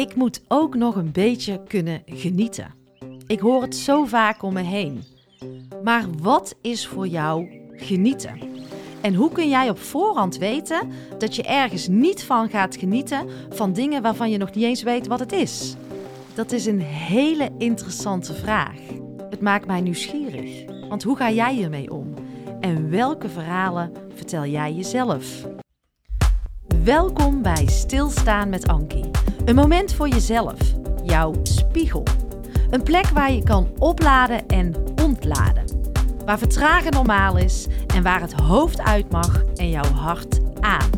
Ik moet ook nog een beetje kunnen genieten. Ik hoor het zo vaak om me heen. Maar wat is voor jou genieten? En hoe kun jij op voorhand weten dat je ergens niet van gaat genieten van dingen waarvan je nog niet eens weet wat het is? Dat is een hele interessante vraag. Het maakt mij nieuwsgierig. Want hoe ga jij hiermee om? En welke verhalen vertel jij jezelf? Welkom bij Stilstaan met Ankie. Een moment voor jezelf, jouw spiegel. Een plek waar je kan opladen en ontladen. Waar vertragen normaal is en waar het hoofd uit mag en jouw hart aan.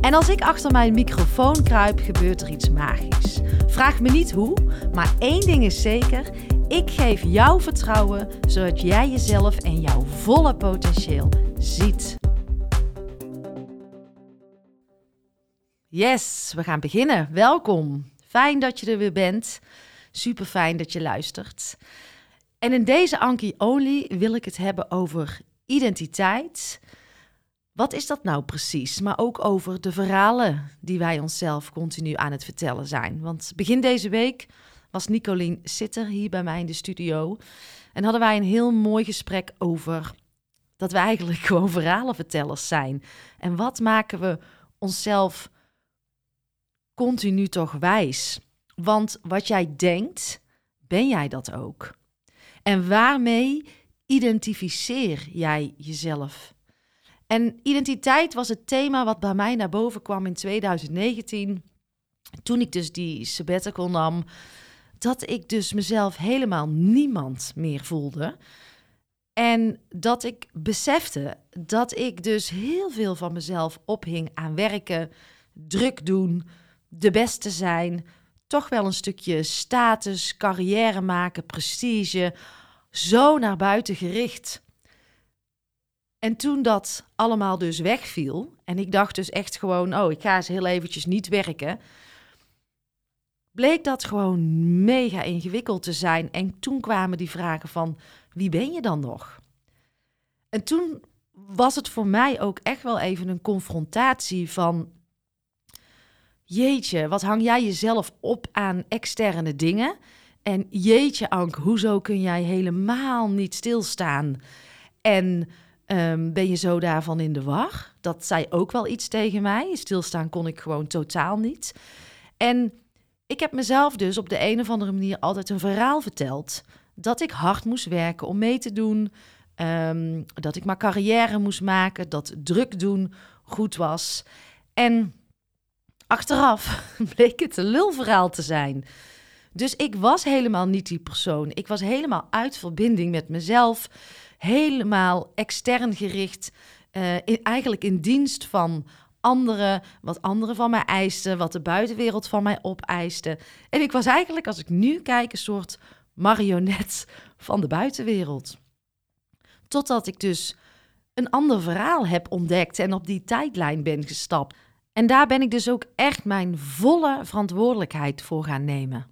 En als ik achter mijn microfoon kruip, gebeurt er iets magisch. Vraag me niet hoe, maar één ding is zeker: ik geef jou vertrouwen zodat jij jezelf en jouw volle potentieel ziet. Yes, we gaan beginnen. Welkom. Fijn dat je er weer bent. Super fijn dat je luistert. En in deze Anki Only wil ik het hebben over identiteit. Wat is dat nou precies? Maar ook over de verhalen die wij onszelf continu aan het vertellen zijn. Want begin deze week was Nicolien Sitter hier bij mij in de studio. En hadden wij een heel mooi gesprek over dat we eigenlijk gewoon verhalenvertellers zijn. En wat maken we onszelf continu toch wijs? Want wat jij denkt, ben jij dat ook. En waarmee identificeer jij jezelf? En identiteit was het thema wat bij mij naar boven kwam in 2019. Toen ik dus die sabbatical nam, dat ik dus mezelf helemaal niemand meer voelde. En dat ik besefte dat ik dus heel veel van mezelf ophing aan werken, druk doen, de beste zijn, toch wel een stukje status, carrière maken, prestige, zo naar buiten gericht. En toen dat allemaal dus wegviel en ik dacht dus echt gewoon, oh, ik ga eens heel eventjes niet werken, bleek dat gewoon mega ingewikkeld te zijn. En toen kwamen die vragen van, wie ben je dan nog? En toen was het voor mij ook echt wel even een confrontatie van, jeetje, wat hang jij jezelf op aan externe dingen? En jeetje, Ank, hoezo kun jij helemaal niet stilstaan? En um, ben je zo daarvan in de war? Dat zei ook wel iets tegen mij. Stilstaan kon ik gewoon totaal niet. En ik heb mezelf dus op de een of andere manier altijd een verhaal verteld. Dat ik hard moest werken om mee te doen. Um, dat ik maar carrière moest maken. Dat druk doen goed was. En achteraf bleek het een lulverhaal te zijn. Dus ik was helemaal niet die persoon. Ik was helemaal uit verbinding met mezelf. Helemaal extern gericht. In, eigenlijk in dienst van anderen, wat anderen van mij eisten, wat de buitenwereld van mij opeiste. En ik was eigenlijk, als ik nu kijk, een soort marionet van de buitenwereld. Totdat ik dus een ander verhaal heb ontdekt en op die tijdlijn ben gestapt. En daar ben ik dus ook echt mijn volle verantwoordelijkheid voor gaan nemen.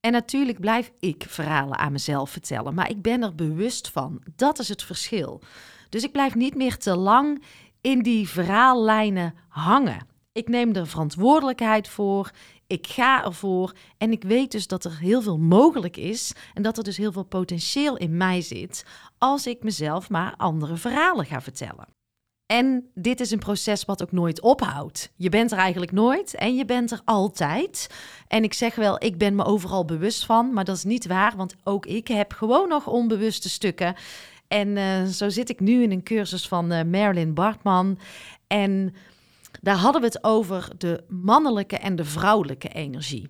En natuurlijk blijf ik verhalen aan mezelf vertellen, maar ik ben er bewust van. Dat is het verschil. Dus ik blijf niet meer te lang in die verhaallijnen hangen. Ik neem er verantwoordelijkheid voor. Ik ga ervoor. En ik weet dus dat er heel veel mogelijk is. En dat er dus heel veel potentieel in mij zit. Als ik mezelf maar andere verhalen ga vertellen. En dit is een proces wat ook nooit ophoudt. Je bent er eigenlijk nooit en je bent er altijd. En ik zeg wel, ik ben me overal bewust van, maar dat is niet waar, want ook ik heb gewoon nog onbewuste stukken. En uh, zo zit ik nu in een cursus van uh, Marilyn Bartman. En daar hadden we het over de mannelijke en de vrouwelijke energie.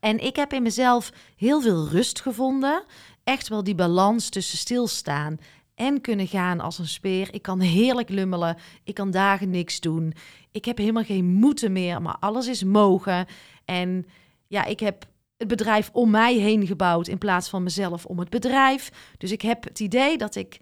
En ik heb in mezelf heel veel rust gevonden. Echt wel die balans tussen stilstaan en kunnen gaan als een speer. Ik kan heerlijk lummelen. Ik kan dagen niks doen. Ik heb helemaal geen moeten meer, maar alles is mogen. En ja, ik heb het bedrijf om mij heen gebouwd in plaats van mezelf om het bedrijf. Dus ik heb het idee dat ik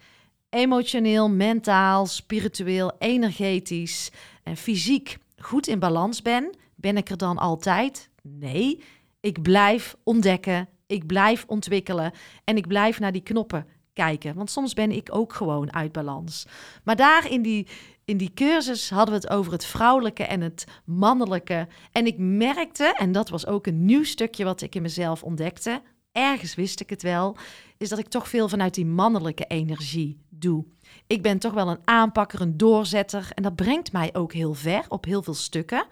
emotioneel, mentaal, spiritueel, energetisch en fysiek goed in balans ben. Ben ik er dan altijd? Nee. Ik blijf ontdekken, ik blijf ontwikkelen en ik blijf naar die knoppen kijken. Want soms ben ik ook gewoon uit balans. Maar daar in die, in die cursus hadden we het over het vrouwelijke en het mannelijke. En ik merkte, en dat was ook een nieuw stukje wat ik in mezelf ontdekte, ergens wist ik het wel, is dat ik toch veel vanuit die mannelijke energie doe. Ik ben toch wel een aanpakker, een doorzetter en dat brengt mij ook heel ver op heel veel stukken.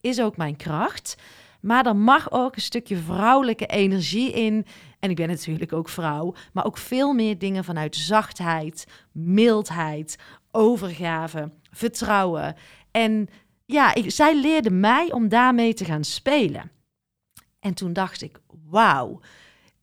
Is ook mijn kracht. Maar er mag ook een stukje vrouwelijke energie in. En ik ben natuurlijk ook vrouw, maar ook veel meer dingen vanuit zachtheid, mildheid, overgave, vertrouwen. En ja, ik, zij leerde mij om daarmee te gaan spelen. En toen dacht ik, wauw,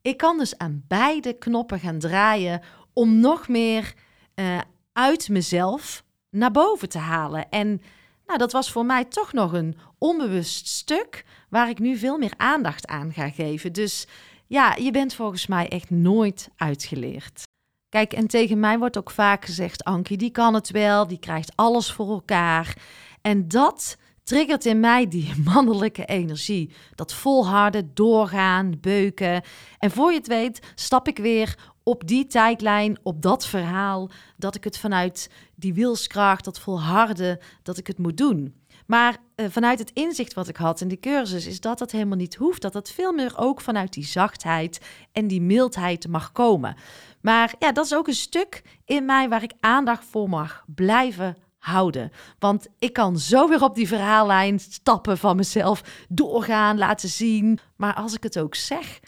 ik kan dus aan beide knoppen gaan draaien om nog meer uh, uit mezelf naar boven te halen. En nou, dat was voor mij toch nog een onbewust stuk waar ik nu veel meer aandacht aan ga geven. Dus ja, je bent volgens mij echt nooit uitgeleerd. Kijk, en tegen mij wordt ook vaak gezegd: Ankie, die kan het wel, die krijgt alles voor elkaar. En dat triggert in mij die mannelijke energie. Dat volharden, doorgaan, beuken. En voor je het weet, stap ik weer op die tijdlijn, op dat verhaal, dat ik het vanuit die wilskracht, dat volharden, dat ik het moet doen. Maar uh, vanuit het inzicht wat ik had in die cursus, is dat dat helemaal niet hoeft. Dat dat veel meer ook vanuit die zachtheid en die mildheid mag komen. Maar ja, dat is ook een stuk in mij waar ik aandacht voor mag blijven houden. Want ik kan zo weer op die verhaallijn stappen van mezelf, doorgaan, laten zien. Maar als ik het ook zeg,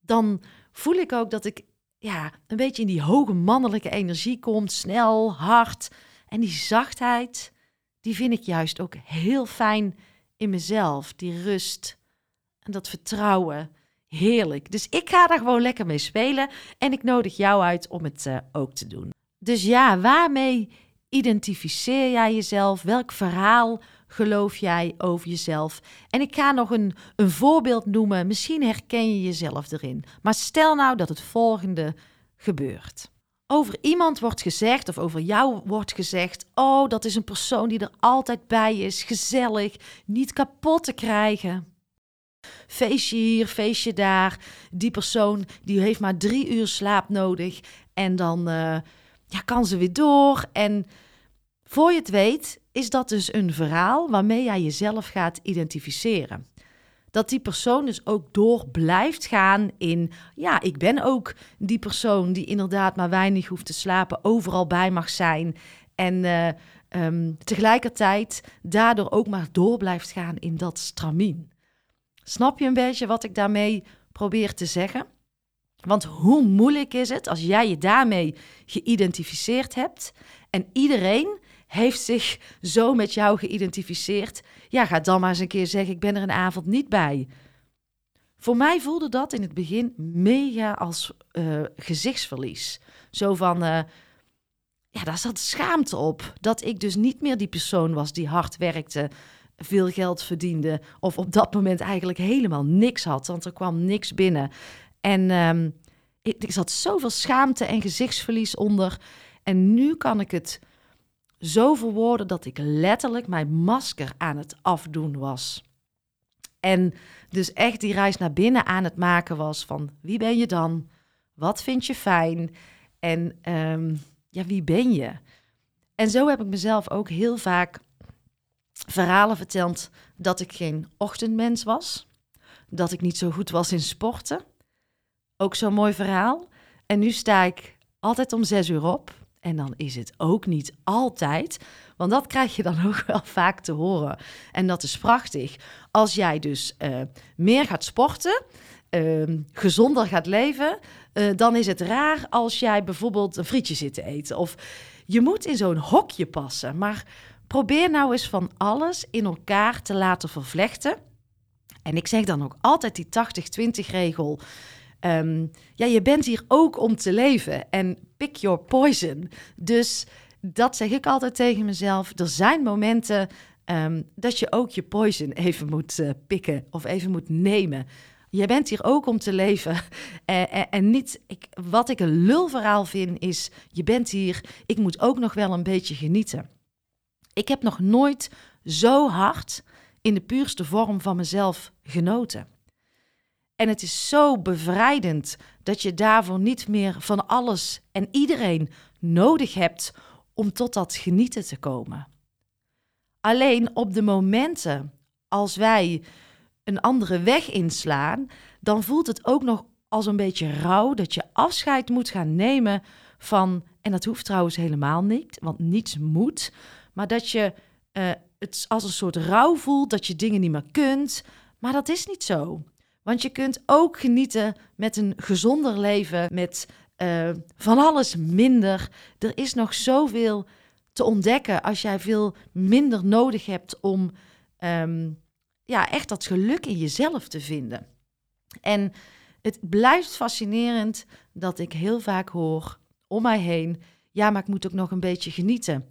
dan voel ik ook dat ik ja, een beetje in die hoge mannelijke energie kom. Snel, hard. En die zachtheid, die vind ik juist ook heel fijn in mezelf. Die rust en dat vertrouwen. Heerlijk. Dus ik ga daar gewoon lekker mee spelen. En ik nodig jou uit om het uh, ook te doen. Dus ja, waarmee identificeer jij jezelf? Welk verhaal geloof jij over jezelf? En ik ga nog een, een voorbeeld noemen. Misschien herken je jezelf erin. Maar stel nou dat het volgende gebeurt. Over iemand wordt gezegd, of over jou wordt gezegd: Oh, dat is een persoon die er altijd bij is, gezellig, niet kapot te krijgen. Feestje hier, feestje daar. Die persoon die heeft maar drie uur slaap nodig. En dan uh, ja, kan ze weer door. En voor je het weet, is dat dus een verhaal waarmee jij jezelf gaat identificeren. Dat die persoon dus ook door blijft gaan in, ja, ik ben ook die persoon die inderdaad maar weinig hoeft te slapen, overal bij mag zijn. En uh, um, tegelijkertijd daardoor ook maar door blijft gaan in dat stramien. Snap je een beetje wat ik daarmee probeer te zeggen? Want hoe moeilijk is het als jij je daarmee geïdentificeerd hebt en iedereen heeft zich zo met jou geïdentificeerd. Ja, ga dan maar eens een keer zeggen: Ik ben er een avond niet bij. Voor mij voelde dat in het begin mega als uh, gezichtsverlies. Zo van, uh, ja, daar zat schaamte op. Dat ik dus niet meer die persoon was die hard werkte, veel geld verdiende. Of op dat moment eigenlijk helemaal niks had, want er kwam niks binnen. En um, ik, ik zat zoveel schaamte en gezichtsverlies onder. En nu kan ik het zo verwoorden dat ik letterlijk mijn masker aan het afdoen was. En dus echt die reis naar binnen aan het maken was van wie ben je dan? Wat vind je fijn? En um, ja, wie ben je? En zo heb ik mezelf ook heel vaak verhalen verteld dat ik geen ochtendmens was. Dat ik niet zo goed was in sporten. Ook zo'n mooi verhaal. En nu sta ik altijd om zes uur op. En dan is het ook niet altijd, want dat krijg je dan ook wel vaak te horen. En dat is prachtig. Als jij dus uh, meer gaat sporten, uh, gezonder gaat leven, uh, dan is het raar als jij bijvoorbeeld een frietje zit te eten. Of je moet in zo'n hokje passen. Maar probeer nou eens van alles in elkaar te laten vervlechten. En ik zeg dan ook altijd die 80-20 regel. Um, ja, je bent hier ook om te leven en pick your poison. Dus dat zeg ik altijd tegen mezelf. Er zijn momenten um, dat je ook je poison even moet uh, pikken of even moet nemen. Je bent hier ook om te leven. en, en, en niet, ik, wat ik een lulverhaal vind, is: je bent hier, ik moet ook nog wel een beetje genieten. Ik heb nog nooit zo hard in de puurste vorm van mezelf genoten. En het is zo bevrijdend dat je daarvoor niet meer van alles en iedereen nodig hebt om tot dat genieten te komen. Alleen op de momenten als wij een andere weg inslaan, dan voelt het ook nog als een beetje rouw dat je afscheid moet gaan nemen van, en dat hoeft trouwens helemaal niet, want niets moet, maar dat je uh, het als een soort rouw voelt, dat je dingen niet meer kunt. Maar dat is niet zo. Want je kunt ook genieten met een gezonder leven, met uh, van alles minder. Er is nog zoveel te ontdekken als jij veel minder nodig hebt om um, ja, echt dat geluk in jezelf te vinden. En het blijft fascinerend dat ik heel vaak hoor om mij heen: ja, maar ik moet ook nog een beetje genieten.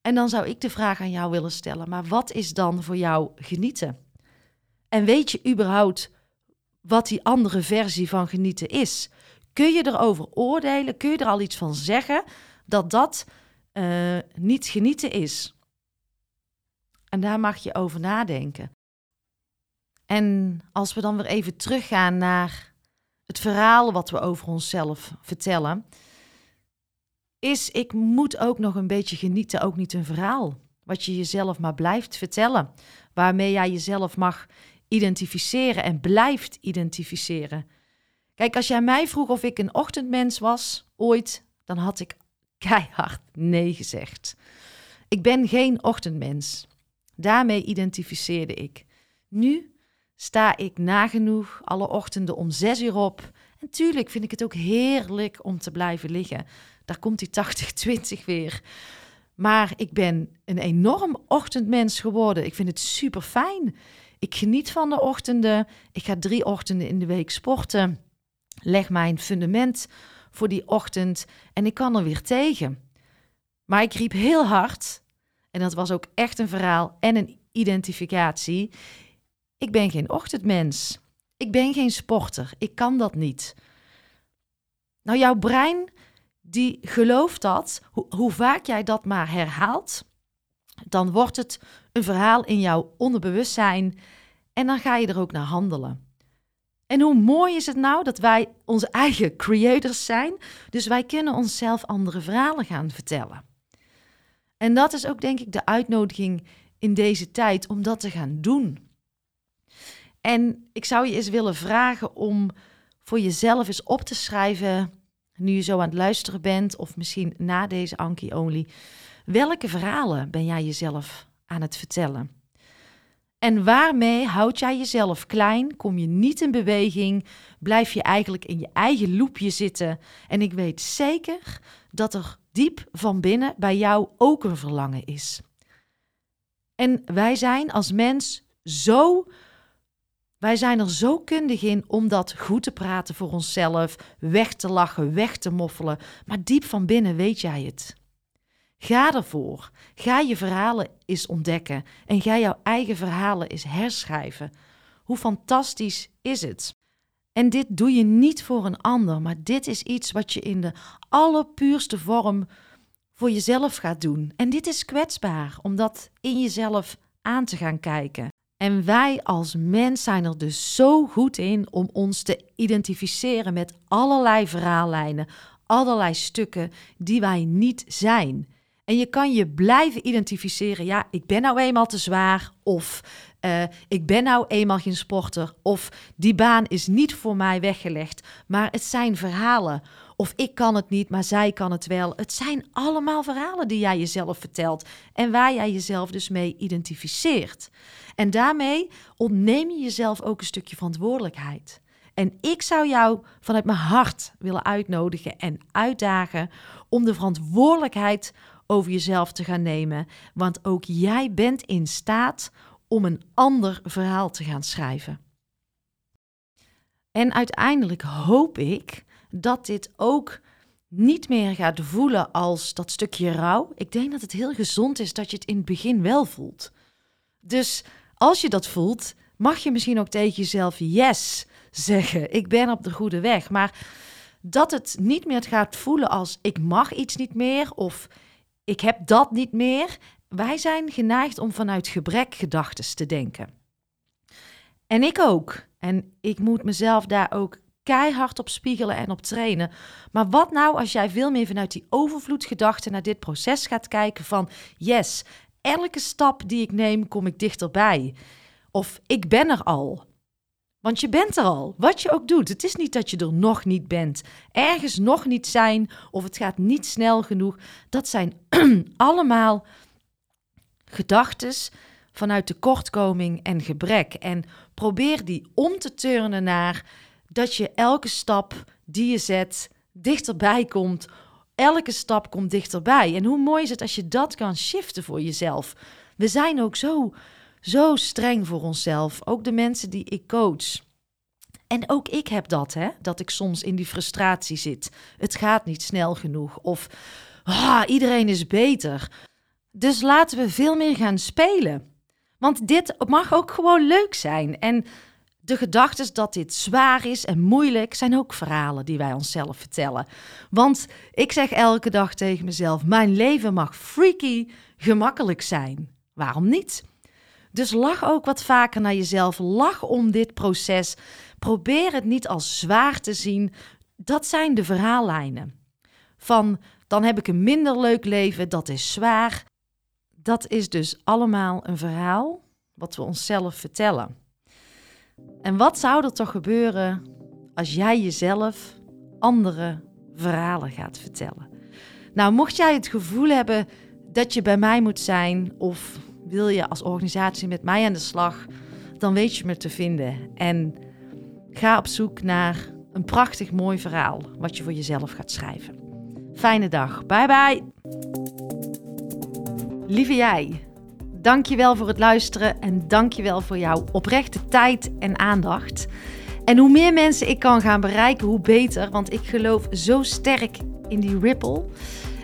En dan zou ik de vraag aan jou willen stellen: maar wat is dan voor jou genieten? En weet je überhaupt wat die andere versie van genieten is? Kun je erover oordelen? Kun je er al iets van zeggen dat dat uh, niet genieten is? En daar mag je over nadenken. En als we dan weer even teruggaan naar het verhaal wat we over onszelf vertellen, is ik moet ook nog een beetje genieten, ook niet een verhaal. Wat je jezelf maar blijft vertellen, waarmee jij jezelf mag identificeren en blijft identificeren. Kijk, als jij mij vroeg of ik een ochtendmens was, ooit, dan had ik keihard nee gezegd. Ik ben geen ochtendmens. Daarmee identificeerde ik. Nu sta ik nagenoeg alle ochtenden om zes uur op. En tuurlijk vind ik het ook heerlijk om te blijven liggen. Daar komt die 80-20 weer. Maar ik ben een enorm ochtendmens geworden. Ik vind het super fijn. Ik geniet van de ochtenden. Ik ga drie ochtenden in de week sporten. Leg mijn fundament voor die ochtend en ik kan er weer tegen. Maar ik riep heel hard, en dat was ook echt een verhaal en een identificatie. Ik ben geen ochtendmens. Ik ben geen sporter. Ik kan dat niet. Nou, jouw brein die gelooft dat, hoe vaak jij dat maar herhaalt, dan wordt het een verhaal in jouw onderbewustzijn en dan ga je er ook naar handelen. En hoe mooi is het nou dat wij onze eigen creators zijn, dus wij kunnen onszelf andere verhalen gaan vertellen. En dat is ook denk ik de uitnodiging in deze tijd om dat te gaan doen. En ik zou je eens willen vragen om voor jezelf eens op te schrijven, nu je zo aan het luisteren bent, of misschien na deze Anki Only, welke verhalen ben jij jezelf aan het vertellen? En waarmee houd jij jezelf klein? Kom je niet in beweging? Blijf je eigenlijk in je eigen loopje zitten? En ik weet zeker dat er diep van binnen bij jou ook een verlangen is. En wij zijn als mens zo wij zijn er zo kundig in om dat goed te praten voor onszelf, weg te lachen, weg te moffelen, maar diep van binnen weet jij het. Ga ervoor. Ga je verhalen eens ontdekken en ga jouw eigen verhalen eens herschrijven. Hoe fantastisch is het? En dit doe je niet voor een ander, maar dit is iets wat je in de allerpuurste vorm voor jezelf gaat doen. En dit is kwetsbaar om dat in jezelf aan te gaan kijken. En wij als mens zijn er dus zo goed in om ons te identificeren met allerlei verhaallijnen, allerlei stukken die wij niet zijn. En je kan je blijven identificeren. Ja, ik ben nou eenmaal te zwaar. Of uh, ik ben nou eenmaal geen sporter. Of die baan is niet voor mij weggelegd. Maar het zijn verhalen. Of ik kan het niet, maar zij kan het wel. Het zijn allemaal verhalen die jij jezelf vertelt. En waar jij jezelf dus mee identificeert. En daarmee ontneem je jezelf ook een stukje verantwoordelijkheid. En ik zou jou vanuit mijn hart willen uitnodigen en uitdagen om de verantwoordelijkheid over jezelf te gaan nemen. Want ook jij bent in staat om een ander verhaal te gaan schrijven. En uiteindelijk hoop ik dat dit ook niet meer gaat voelen als dat stukje rouw. Ik denk dat het heel gezond is dat je het in het begin wel voelt. Dus als je dat voelt, mag je misschien ook tegen jezelf yes zeggen. Ik ben op de goede weg. Maar dat het niet meer gaat voelen als ik mag iets niet meer of ik heb dat niet meer. Wij zijn geneigd om vanuit gebrek gedachten te denken. En ik ook. En ik moet mezelf daar ook keihard op spiegelen en op trainen. Maar wat nou als jij veel meer vanuit die overvloedgedachte naar dit proces gaat kijken van yes, elke stap die ik neem kom ik dichterbij. Of ik ben er al. Want je bent er al, wat je ook doet. Het is niet dat je er nog niet bent. Ergens nog niet zijn of het gaat niet snel genoeg. Dat zijn allemaal gedachten vanuit tekortkoming en gebrek. En probeer die om te turnen naar dat je elke stap die je zet dichterbij komt. Elke stap komt dichterbij. En hoe mooi is het als je dat kan shiften voor jezelf. We zijn ook zo, zo streng voor onszelf. Ook de mensen die ik coach. En ook ik heb dat, hè? dat ik soms in die frustratie zit. Het gaat niet snel genoeg. Of ah, iedereen is beter. Dus laten we veel meer gaan spelen. Want dit mag ook gewoon leuk zijn. En de gedachten dat dit zwaar is en moeilijk zijn ook verhalen die wij onszelf vertellen. Want ik zeg elke dag tegen mezelf: mijn leven mag freaky gemakkelijk zijn. Waarom niet? Dus lach ook wat vaker naar jezelf. Lach om dit proces. Probeer het niet als zwaar te zien. Dat zijn de verhaallijnen. Van dan heb ik een minder leuk leven, dat is zwaar dat is dus allemaal een verhaal wat we onszelf vertellen. En wat zou er toch gebeuren als jij jezelf andere verhalen gaat vertellen? Nou, mocht jij het gevoel hebben dat je bij mij moet zijn of wil je als organisatie met mij aan de slag, dan weet je me te vinden. En ga op zoek naar een prachtig mooi verhaal wat je voor jezelf gaat schrijven. Fijne dag. Bye bye. Lieve jij, dankjewel voor het luisteren en dankjewel voor jouw oprechte tijd en aandacht. En hoe meer mensen ik kan gaan bereiken, hoe beter, want ik geloof zo sterk in die ripple.